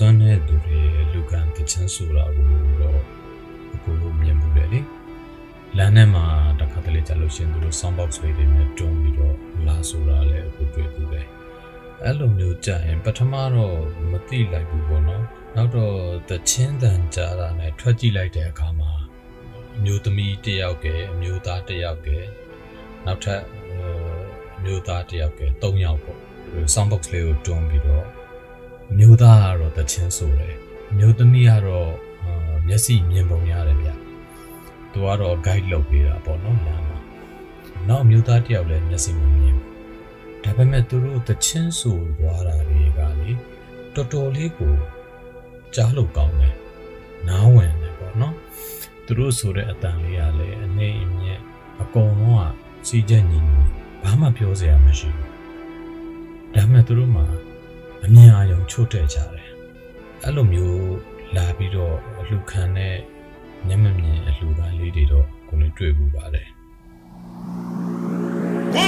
စွမ်းတဲ့သူတွေလူကန်တချမ်းဆိုတာကိုတော့အခုလိုမြင်မှုတယ်လေလမ်းထဲမှာတခါတလေကြာလို့ရှရင်သူတို့ sound box လေးတွေနဲ့တွန်းပြီးတော့လာဆိုတာလည်းအခုတွေ့ဘူးတယ်အဲ့လိုမျိုးကြာရင် ပထမတော့မသိလိုက်ဘူးပေါ့နော်နောက်တော့တချင်းတန်ကြားတာနဲ့ထွက်ကြည့်လိုက်တဲ့အခါမှာအမျိုးသမီးတစ်ယောက်ကအမျိုးသားတစ်ယောက်ကနောက်ထပ်အမျိုးသားတစ်ယောက်က၃ယောက်ပေါ့ sound box လေးကိုတွန်းပြီးတော့အ မျိုးသားကတော့တချင်းဆိုတယ်အမျိုးသမီးကတော့မျက်စိမြင်ပုံရတယ်ဗျသူကတော့ guide လုပ်ပေးတာပေါ့နော်လမ်းမှာနောက်အမျိုးသားတယောက်လည်းမျက်စိမမြင်ဒါပေမဲ့သူတို့တချင်းဆိုသွားတာတွေကလေတော်တော်လေးကိုကြားလို့ကောင်းတယ်နားဝင်တယ်ပေါ့နော်သူတို့ဆိုတဲ့အတန်လေးကလည်းအနေအမြင့်အကုန်လုံးကစီးချက်ညီညီဘာမှပြောစရာမရှိဘူးဒါပေမဲ့သူတို့မှာ အမြင်အာရုံချို့တဲ့ကြတယ်အဲ့လိုမျိုးလာပြီးတော့အလှခံတဲ့မျက်မမြင်အလှခံလေးတွေတော့ကိုယ်တွေ့ဘူးပါတယ်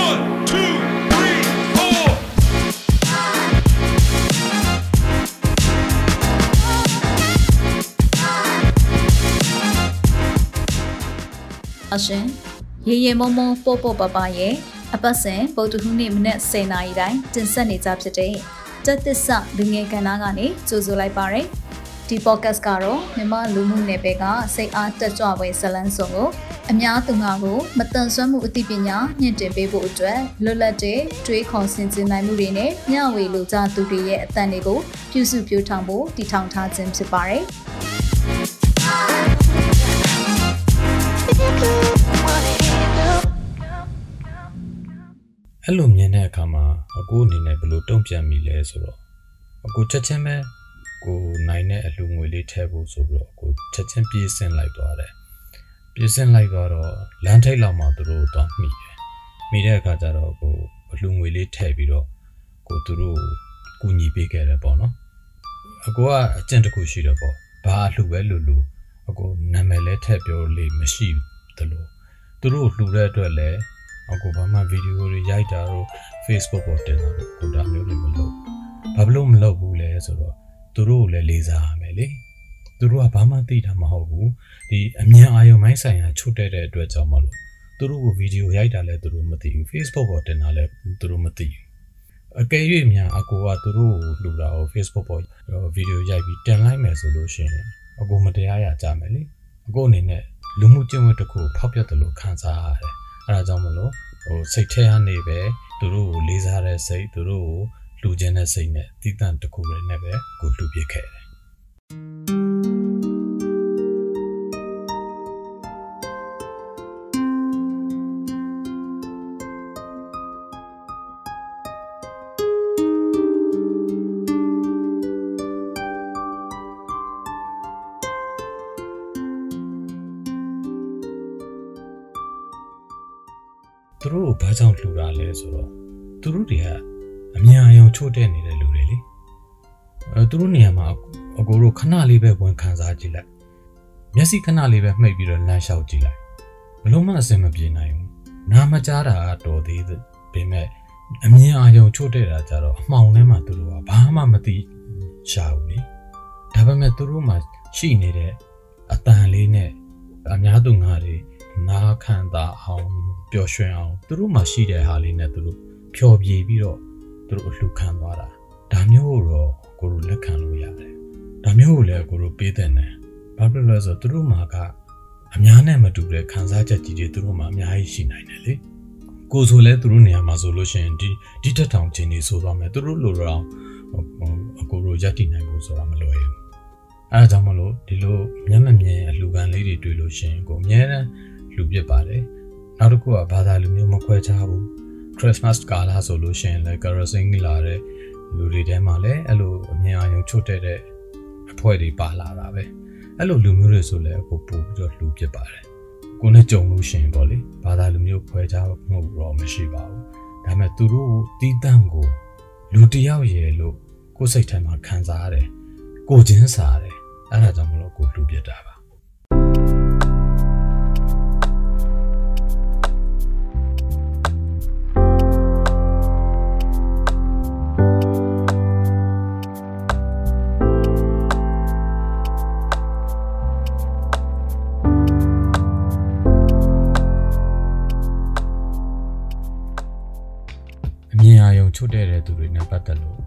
One, two, three, four. အရှင်ရေရေမုံမုံပို့ပို့ပပရဲ့အပတ်စဉ်ဗုဒ္ဓဟူးနေ့မနက်10:00နာရီတိုင်းတင်ဆက်နေကြဖြစ်တဲ့ တက်သစ္စာလူငယ်ကဏ္ဍကနေကြိုဆိုလိုက်ပါရယ်ဒီ podcast ကတော့မြမလူမှုနယ်ပယ်ကစိတ်အားတက်ကြွပွဲဇလန်းစုံကိုအများသူငါကိုမတန်ဆွမ်းမှုအသိပညာမြင့်တင်ပေးဖို့အတွက်လွတ်လပ်တဲ့တွေးခေါ်ဆင်ခြင်နိုင်မှုတွေနဲ့မျှဝေလိုကြသူတွေရဲ့အသံတွေကိုပြုစုပြောင်းထောင်ဖို့တည်ထောင်ထားခြင်းဖြစ်ပါတယ်။ အဲ့လိုမြင်တဲ့အခါမှာအကိုအနေနဲ့ဘယ်လိုတုံ့ပြန်မိလဲဆိုတော့အကိုချက်ချင်းပဲကိုနိုင်တဲ့အလှငွေလေးထည့်ဖို့ဆိုပြီးတော့ကိုချက်ချင်းပြေးဆင်းလိုက်သွားတယ်ပြေးဆင်းလိုက်သွားတော့လမ်းထိပ်လောက်မှာသူတို့တော့မိတယ်မိတဲ့အခါကျတော့ကိုအလှငွေလေးထည့်ပြီးတော့ကိုသူတို့ကူညီပေးခဲ့တယ်ပေါ့နော်အကိုကအကျင့်တစ်ခုရှိတယ်ပေါ့ဘာအလှပဲလူလူအကိုနာမည်လဲထည့်ပြောလို့မရှိသလိုသူတို့လှူတဲ့အတွက်လည်း အကိုဘာမှဗီဒီယိုတွေရိုက်တာတော့ Facebook ပေါ်တင်တာတော့ကိုဒါမျိုးတွေမလုပ်ဘာလို့မလုပ်ဘူးလဲဆိုတော့သူတို့ကိုလည်းလေးစားရမယ်လေသူတို့ကဘာမှသိတာမဟုတ်ဘူးဒီအမြန်အာရုံမိုင်းဆိုင်ရာချုပ်တဲ့တဲ့အတွက်ကြောင့်မလို့သူတို့ကိုဗီဒီယိုရိုက်တာလည်းသူတို့မသိဘူး Facebook ပေါ်တင်တာလည်းသူတို့မသိဘူးအကယ်၍များအကိုကသူတို့ကိုလှူတာကို Facebook ပေါ်ဗီဒီယိုရိုက်ပြီးတင်လိုက်မယ်ဆိုလို့ရှိရင်အကိုမတရားရကြမယ်လေအကိုအနေနဲ့လူမှုကျင့်ဝတ်တစ်ခုကိုဖောက်ပြတယ်လို့ခံစားရတယ် အဲဒါကြောင့်မလို့ဟိုစိတ်ထဲကနေပဲသူတို့ကိုလေးစားတဲ့စိတ်သူတို့ကိုလှူခြင်းတဲ့စိတ်နဲ့တည်တံ့တစ်ခုလည်းနဲ့ပဲကိုလှူပြခဲ့တယ် တို့ကိုဘာကြောင့်လှူတာလဲဆိုတော့သူတို့တွေကအမြန်အယုံချို့တဲ့နေတဲ့လူတွေလေအဲသူတို့နေရာမှာအကိုတို့ခဏလေးပဲဝင်ခံစားကြည့်လိုက်မျက်စိခဏလေးပဲမှိတ်ပြီးတော့လမ်းလျှောက်ကြည့်လိုက်ဘလို့မှအဆင်မပြေနိုင်ဘူးနားမကြားတာကတော်သေးတယ်ပေမဲ့အမြန်အယုံချို့တဲ့တာကြတော့အမှောင်ထဲမှာသူတို့ကဘာမှမသိရှာဘူးလေဒါပေမဲ့သူတို့မှရှိနေတဲ့အတန်လေးနဲ့အများသူငါတွေနားခံတာအောင် ပျော်ရွှင်အောင်သူတို့မှရှိတဲ့ဟာလေးနဲ့သူတို့ဖျော်ဖြေပြီးတော့သူတို့အလှခံသွားတာဒါမျိုးကိုတော့ကိုတို့လက်ခံလို့ရတယ်ဒါမျိုးကိုလည်းကိုတို့ပေးတဲ့နယ်ဘာဖြစ်လို့လဲဆိုတော့သူတို့မှာကအများနဲ့မတူတဲ့ခံစားချက်ကြီးတွေသူတို့မှာအများကြီးရှိနိုင်တယ်လေကိုဆိုလဲသူတို့နေရာမှာဆိုလို့ရှိရင်ဒီဒီတက်ထောင်ခြင်းတွေဆိုသွားမယ်သူတို့လိုတော့အကိုတို့ရက်တည်နိုင်ဖို့ဆိုတာမလွယ်ဘူးအဲဒါကြောင့်မလို့ဒီလိုမျက်မမြင်အလှခံလေးတွေတွေ့လို့ရှိရင်ကိုအများနဲ့လူပြစ်ပါတယ် နောက်တစ်ခုကဘာသာလူမျိုးမခွဲခြားဘူး Christmas ကာလဆိုလို့ရှိရင်လည်း carousel လာတဲ့လူတွေထဲမှာလည်းအဲ့လိုအမြင်အာရုံချွတ်တဲ့အဖွဲ့တွေပါလာတာပဲအဲ့လိုလူမျိုးတွေဆိုလည်းအခုပို့ပြီးတော့လူပြစ်ပါတယ်ကိုနဲ့ကြုံလို့ရှိရင်ပေါ့လေဘာသာလူမျိုးခွဲခြားမှုတော့မရှိပါဘူးဒါပေမဲ့သူတို့တီးတန့်ကိုလူတယောက်ရဲ့လို့ကိုယ်စိတ်ထဲမှာခံစားရတယ်ကိုချင်းစားတယ်အဲ့ဒါကြောင့်မလို့ကိုလူပြစ်တာပါ သူတွေနဲ့ပတ်သက်လို့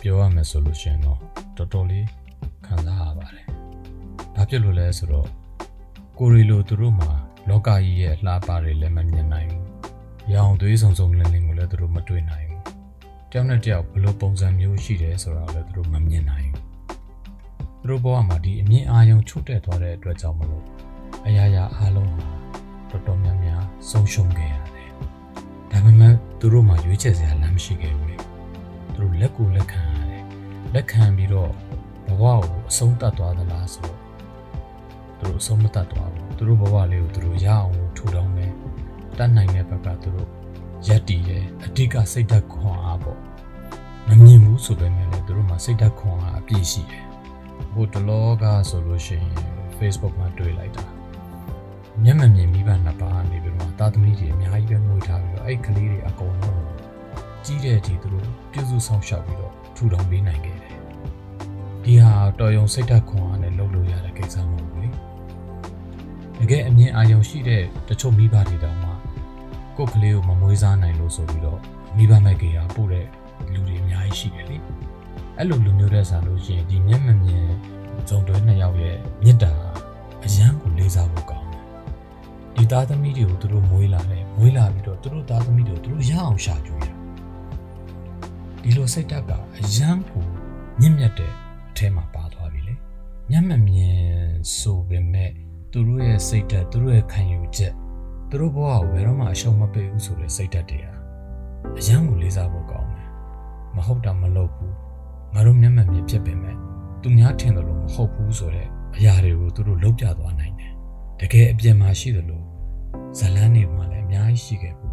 ပြောရမယ်ဆိုလို့ရှိရင်တော့တော်တော်လေးခံစားရပါတယ်။ဘာဖြစ်လို့လဲဆိုတော့ကိုရီလိုသူတို့မှာလောကကြီးရဲ့လှပတွေလည်းမမြင်နိုင်ဘူး။ရောင်သွေးစုံစုံလင်းလင်းကိုလည်းသူတို့မတွေ့နိုင်ဘူး။တယောက်နဲ့တယောက်ဘယ်လိုပုံစံမျိုးရှိတယ်ဆိုတာကိုလည်းသူတို့မမြင်နိုင်ဘူး။သူတို့ဘဝမှာဒီအမြင်အာရုံချုပ်တက်သွားတဲ့အတွက်ကြောင့်မလို့အရာရာအားလုံးဟာတော်တော်များများဆုံးရှုံးခဲ့ရတယ်။ဒါပေမဲ့ သူတို့မှာရွေးချယ်စရာလမ်းမရှိခဲ့ဘူးလေ။သူတို့လက်ကိုလက်ခံရတယ်။လက်ခံပြီးတော့ဘဝကိုအဆုံးသတ်သွားသလားဆိုတော့သူတို့အဆုံးမသတ်သွားဘူး။သူတို့ဘဝလေးကိုသူတို့ရအောင်လို့ထူထောင်မယ်။တတ်နိုင်တဲ့ဘက်ကသူတို့ရက်တည်တယ်။အဓိကစိတ်ဓာတ်ခွန်အားပေါ့။မမြင်ဘူးဆိုပေမဲ့လည်းသူတို့မှာစိတ်ဓာတ်ခွန်အားအပြည့်ရှိတယ်။ဟိုတလောကဆိုလို့ရှိရင် Facebook မှာတွေ့လိုက်တာ။ မျက်မှန်မြင်မိဘနှစ်ပါးနေပြီးတော့တာသမီတွေအများကြီးပဲငွေထားပြီးတော့အဲ့ကလေးတွေအကုန်လုံးကြီးတဲ့အထိသူတို့ပြုစုဆောင်ရှောက်ပြီးတော့ထူထောင်ပေးနိုင်ခဲ့တယ်။ဒီဟာတော်ရုံစိတ်ဓာတ်ခွန်အားနဲ့လုပ်လို့ရတဲ့ကိစ္စမဟုတ်ဘူးလေ။တကယ်အမြင်အာရုံရှိတဲ့တချို့မိဘတွေတောင်မှကိုယ့်ကလေးကိုမမွေးစားနိုင်လို့ဆိုပြီးတော့မိဘမဲ့ကေဟာပို့တဲ့လူတွေအများကြီးရှိတယ်လေ။အဲ့လိုလူမျိုးတဲ့ဆာလို့ရှိရင်ဒီမျက်မှန်မြင်ဇုံတွဲနှစ်ယောက်ရဲ့မေတ္တာအရန်ကိုလေးစားဖို့ကောင်းတယ်။ ဒီသားသမီးတွေကိုသူတို့မွေးလာတယ်မွေးလာပြီးတော့သူတို့သားသမီးတွေကိုသူတို့ရအောင်ရှာကြွေးတာ။ဒီလိုစိတ်ဓာတ်ကအရန်ကိုမြင့်မြတ်တဲ့အထဲမှာပါသွားပြီလေ။မျက်မှန်မြင်ဆိုပေမဲ့သူတို့ရဲ့စိတ်ဓာတ်သူတို့ရဲ့ခံယူချက်သူတို့ဘဝကိုဘယ်တော့မှအရှုံးမပေးဘူးဆိုတဲ့စိတ်ဓာတ်တွေဟာအရန်ကိုလေးစားဖို့ကောင်းတယ်။မဟုတ်တာမလုပ်ဘူး။ငါတို့မျက်မှန်မြင်ဖြစ်ပေမဲ့သူများထင်တယ်လို့မဟုတ်ဘူးဆိုတဲ့အရာတွေကိုသူတို့လုံးပြသွားနိုင်တယ်။တကယ်အပြင်မှာရှိတယ်လို့ ဇလန်းတွေမှာလည်းအများကြီးရှိခဲ့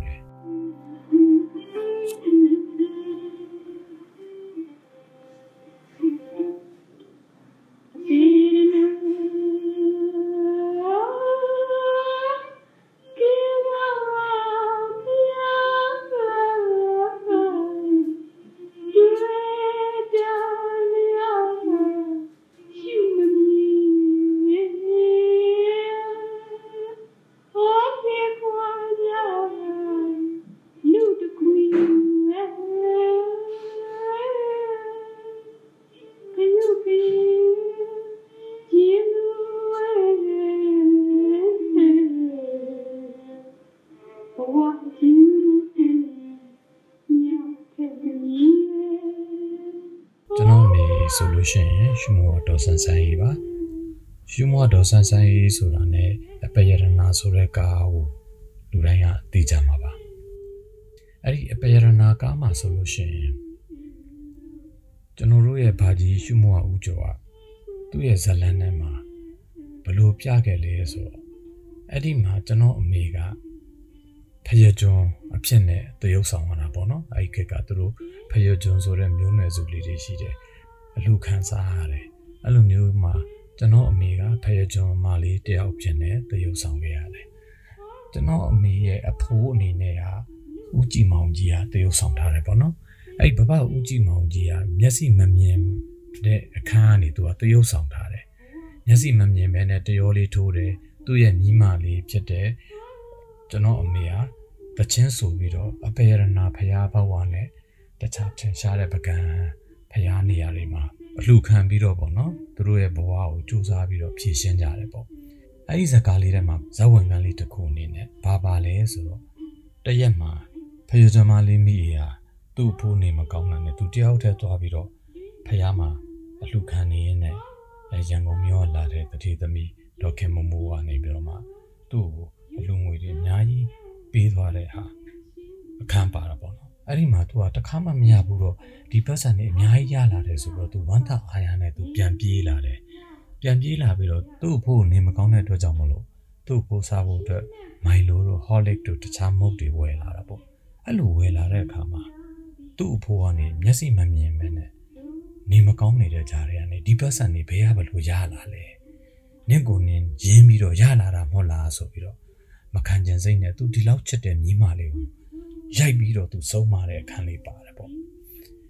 လို့ရှိရင်ရှုမောဒေါ်ဆန်းဆန်းကြီးပါရှုမောဒေါ်ဆန်းဆန်းကြီးဆိုတာ ਨੇ အပယရနာဆိုတဲ့ကားကိုလူတိုင်းကသိကြမှာပါအဲ့ဒီအပယရနာကားမှာဆိုလို့ရှိရင်ကျွန်တော်တို့ရဲ့ဘာကြီးရှုမောဦးကျော်ကသူ့ရဲ့ဇလန်းထဲမှာဘယ်လိုပြခဲ့လဲဆိုတော့အဲ့ဒီမှာကျွန်တော်အမေကဖယကျွန်းအဖြစ်နဲ့တရုပ်ဆောင်လာတာပေါ့နော်အဲ့ဒီခေတ်ကသူတို့ဖယကျွန်းဆိုတဲ့မျိုးနွယ်စုလေးတွေရှိတယ် အလူခံစားရတယ်အဲ့လိုမျိုးမှာကျွန်တော်အမေကဖယကျွန်းမလေးတယောက်ဖြစ်နေတရုပ်ဆောင်ခဲ့ရတယ်ကျွန်တော်အမေရဲ့အဖိုးအနေနဲ့ကဦးကြည်မောင်ကြီးကတရုပ်ဆောင်ထားတယ်ပေါ့နော်အဲ့ဒီဘဘဦးကြည်မောင်ကြီးကမျက်စိမမြင်တဲ့အခန်းကနေသူကတရုပ်ဆောင်ထားတယ်မျက်စိမမြင်မဲနဲ့တရောလေးထိုးတယ်သူ့ရဲ့ညီမလေးဖြစ်တဲ့ကျွန်တော်အမေကတချင်းဆိုပြီးတော့အပေရနာဖရားဘဝနဲ့တခြားထင်ရှားတဲ့ပကံ ဖရားနေရာတွေမှာအလှခံပြီးတော့ပေါ့နော်သူတို့ရဲ့ဘဝကိုစူးစမ်းပြီးတော့ဖြည့်ရှင်းကြတယ်ပေါ့အဲ့ဒီဇာတ်ကားလေးထဲမှာဇာတ်ဝင်ကန်းလေးတစ်ခုအနေနဲ့ဘာပါလဲဆိုတော့တရက်မှာဖယဇမလေးမိအေဟာသူ့အဖိုးနေမကောင်းတာနဲ့သူတယောက်တည်းသွားပြီးတော့ဖရားမှာအလှခံနေရင်းနဲ့အဲရန်ကုန်မြို့လာတဲ့တတိသမီးဒေါက်ခင်မမိုးကနေပြီးတော့မှသူ့ကိုအလူငွေတွေအများကြီးပေးသွားတဲ့ဟာအခန်းပါတာပေါ့နော် အဲ့ဒီမှာသူကတခါမှမရဘူးတော့ဒီပတ်စံနေအများကြီးရလာတယ်ဆိုတော့သူဝမ်းသာအားရနဲ့သူပြန်ပြေးလာတယ်ပြန်ပြေးလာပြီးတော့သူ့ဖို့နေမကောင်းတဲ့အတွက်ကြောင့်မလို့သူ့ကိုစားဖို့အတွက်မိုင်လိုတို့ holic တို့တခြားမုတ်တွေဝယ်လာတာပေါ့အဲ့လိုဝယ်လာတဲ့အခါမှာသူ့အဖိုးကနေမျက်စိမမြင်မနဲ့နေမကောင်းနေတဲ့ကြားထဲကနေဒီပတ်စံနေဘယ်ရဘလို့ရလာလဲနင့်ကိုနင်းရင်းပြီးတော့ရလာတာမဟုတ်လားဆိုပြီးတော့မခံကျင်စိတ်နဲ့သူဒီလောက်ချစ်တဲ့မိမလေးကို ရိုက်ပြီးတော့သူဆုံးမတဲ့အခန်းလေးပါတယ်ပေါ့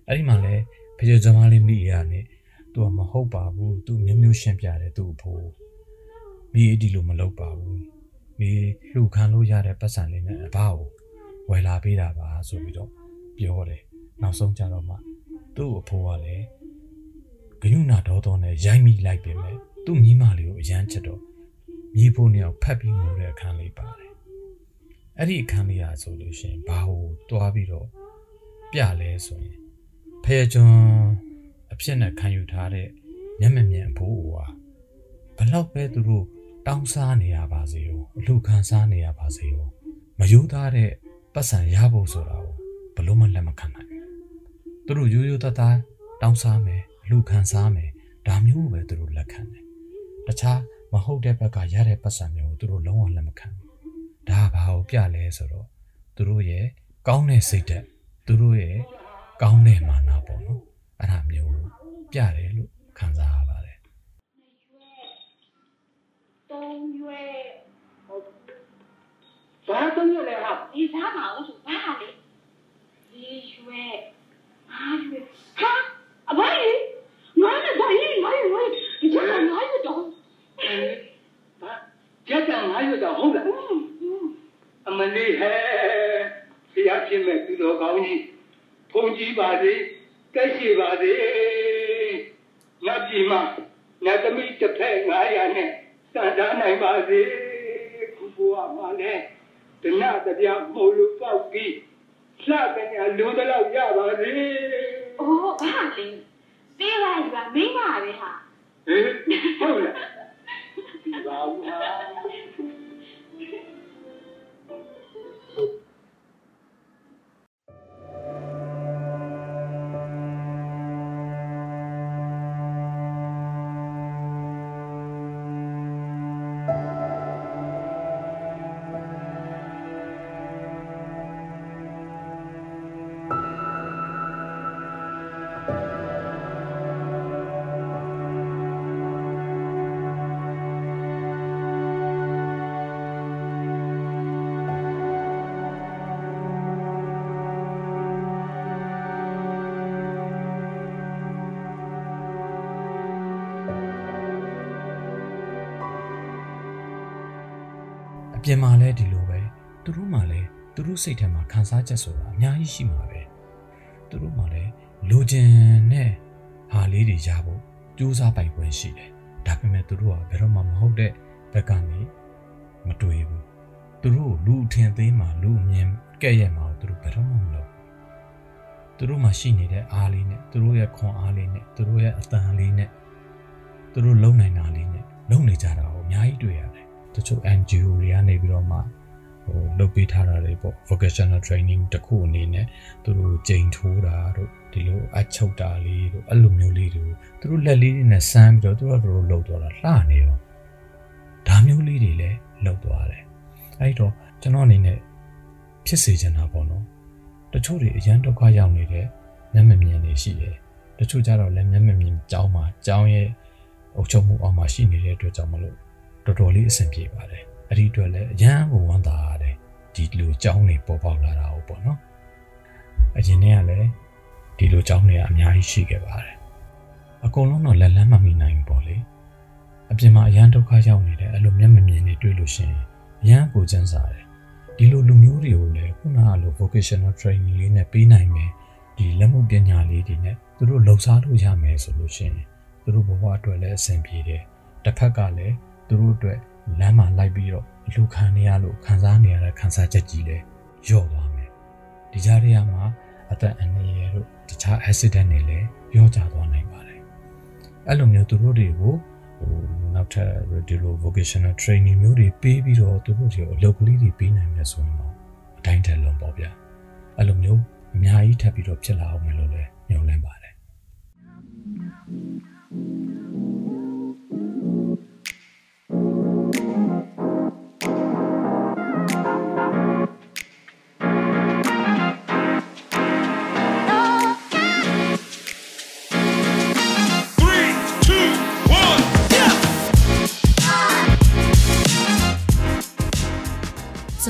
အဲ့ဒီမှာလဲဖေချေဇမားလေးမိရနဲ့သူကမဟုတ်ပါဘူးသူမျိုးမျိုးရှင်းပြတယ်သူ့အဖိုးမိအဒီလိုမလုပ်ပါဘူးမိလှူခံလို့ရတဲ့ပတ်စံလေးနဲ့အဘကိုဝယ်လာပေးတာပါဆိုပြီးတော့ပြောတယ်နောက်ဆုံးကြတော့မှသူ့အဖိုးကလည်းဂယုဏဒေါသောနဲ့ရိုက်မိလိုက်ပြင်မဲ့သူ့မိမလေးကိုအရန်ချက်တော့မိဖို့နှစ်ယောက်ဖက်ပြီးငိုတဲ့အခန်းလေးပါတယ် အဲ့ဒီအခန်းလေးอ่ะဆိုလို့ရှိရင်ဘာကိုတွားပြီးတော့ပြလဲဆိုရင်ဖဲကျွန်းအဖြစ်နဲ့ခံယူထားတဲ့မျက်မမြင်အဖိုးဟာဘလောက်ပဲသူတို့တောင်းစားနေရပါစေရောအလူခံစားနေရပါစေရောမယိုးသားတဲ့ပတ်စံရဖို့ဆိုတာကိုဘလို့မှလက်မခံနိုင်ဘူးသူတို့ရိုးရိုးသားသားတောင်းစားမယ်အလူခံစားမယ်ဒါမျိုးပဲသူတို့လက်ခံတယ်တခြားမဟုတ်တဲ့ဘက်ကရတဲ့ပတ်စံမျိုးကိုသူတို့လုံးဝလက်မခံဘူး ဒါဘာကိုပြလဲဆိုတော့သူတို့ရဲ့ကောင်းတဲ့စိတ်ဓာတ်သူတို့ရဲ့ကောင်းတဲ့မာနပေါ့နော်အဲ့ဒါမျိုးပြတယ်လို့ခံစားရပါတယ်ဘာတုံးရလဲဟာဒီသားမအောင်ဆိုဘာလဲဒီရွှဲဘာရွှဲဟာအဘိုင်းငါနဲ့ဒါရင်ငါရွှဲဒီကျန်ငါရွှဲတော့ဘာကျန်ငါရွှဲတော့ဟုတ်လား မလေးဟဲ့ဆရာရှင်မဲ့သူတော်ကောင်းကြီးဖုန်ကြီးပါစေတက်ရှိပါစေနတ်ပြည်မှာနတ်သမီးတစ်ဖက်900နဲ့စံထားနိုင်ပါစေခုဘုရားမှာလည်းဒနာတရားမဟုတ်လို့ပေါက်ပြီးစကညာလူတလောက်ရပါစေအိုးအားလေးပေးလိုက်ပါမိမပဲဟာဟဲ့ဟုတ်လားဒီပါဦးဟာ ပြင်မှာလည်းဒီလိုပဲသူတို့မှလည်းသူတို့စိတ်ထဲမှာခံစားချက်ဆိုတာအများကြီးရှိမှာပဲသူတို့မှလည်းလိုချင်တဲ့ဟာလေးတွေရဖို့ကြိုးစားပိုင်ခွင့်ရှိတယ်ဒါပေမဲ့သူတို့ကဘယ်တော့မှမဟုတ်တဲ့ဘက်ကနေမတွေ့ဘူးသူတို့လူအထင်သေးမှလူအမြင်ကဲ့ရဲ့မှာသူတို့ဘယ်တော့မှမလုပ်ဘူးသူတို့မှရှိနေတဲ့အားလေးနဲ့သူတို့ရဲ့ခွန်အားလေးနဲ့သူတို့ရဲ့အတန်လေးနဲ့သူတို့လုံနိုင်တာလေးနဲ့လုံနေကြတာကိုအများကြီးတွေ့ရတယ် တချို့ NGO တွေကနေပြီးတော့မှဟိုလုပ်ပေးထားတာတွေပေါ့ vocational training တစ်ခုအနေနဲ့သူတို့ကြိမ်ထိုးတာတို့ဒီလိုအချုပ်တာလေးတို့အဲ့လိုမျိုးလေးတွေကိုသူတို့လက်လေးတွေနဲ့စမ်းပြီးတော့သူတို့ကသူတို့လှုပ်သွားတာလှနေရောဒါမျိုးလေးတွေလည်းလှုပ်သွားတယ်အဲ့တော့ကျွန်တော်အနေနဲ့ဖြစ်စေချင်တာပေါ့နော်တချို့တွေအရန်ဒုက္ခရောက်နေတဲ့မျက်မမြင်တွေရှိတယ်တချို့ကြတော့လည်းမျက်မမြင်ကြောင်းမှာကြောင်းရဲ့အုပ်ချုပ်မှုအောက်မှာရှိနေတဲ့အတွက်ကြောင့်မလို့ တော်တော်လေးအဆင်ပြေပါတယ်အဲ့ဒီအတွက်လည်းအရန်ကိုဝမ်းသာရတယ်ဒီလိုကြောင်းတွေပေါ်ပေါက်လာတာဟုတ်ပေါ့နော်အရင်တည်းကလည်းဒီလိုကြောင်းတွေကအများကြီးရှိခဲ့ပါတယ်အကုန်လုံးတော့လက်လန်းမမီနိုင်ဘူးပေါ့လေအပြင်မှာအရန်ဒုက္ခရောက်နေတယ်အဲ့လိုမျက်မမြင်တွေတွေ့လို့ရှိရင်အရန်ကိုကျန်းစားတယ်ဒီလိုလူမျိုးတွေကိုလည်းခုနကလို vocational training လေးနဲ့ပေးနိုင်မယ်ဒီလက်မှုပညာလေးတွေနဲ့သူတို့လှုပ်ရှားလို့ရမယ်ဆိုလို့ရှိရင်သူတို့ဘဝအတွက်လည်းအဆင်ပြေတယ်တစ်ဖက်ကလည်း သူတို့အတွက်လမ်းမှာလိုက်ပြီးတော့အလူခံနေရလို့ခံစားနေရတဲ့ခံစားချက်ကြီးလည်းလျော့သွားမယ်ဒီကြားထဲမှာအသက်အန္တရာယ်တို့တခြား accident တွေလည်းလျော့ကျသွားနိုင်ပါတယ်အဲ့လိုမျိုးသူတို့တွေကိုဟိုနောက်ထပ်ဒီလို vocational training မျိုးတွေပေးပြီးတော့သူတို့တွေကိုအလုပ်ကလေးတွေပေးနိုင်မယ်ဆိုရင်တော့အတိုင်းထက်လုံးပေါ့ဗျာအဲ့လိုမျိုးအများကြီးထပ်ပြီးတော့ဖြစ်လာအောင်မယ်လို့လည်းညွှန်လင်းပါတယ်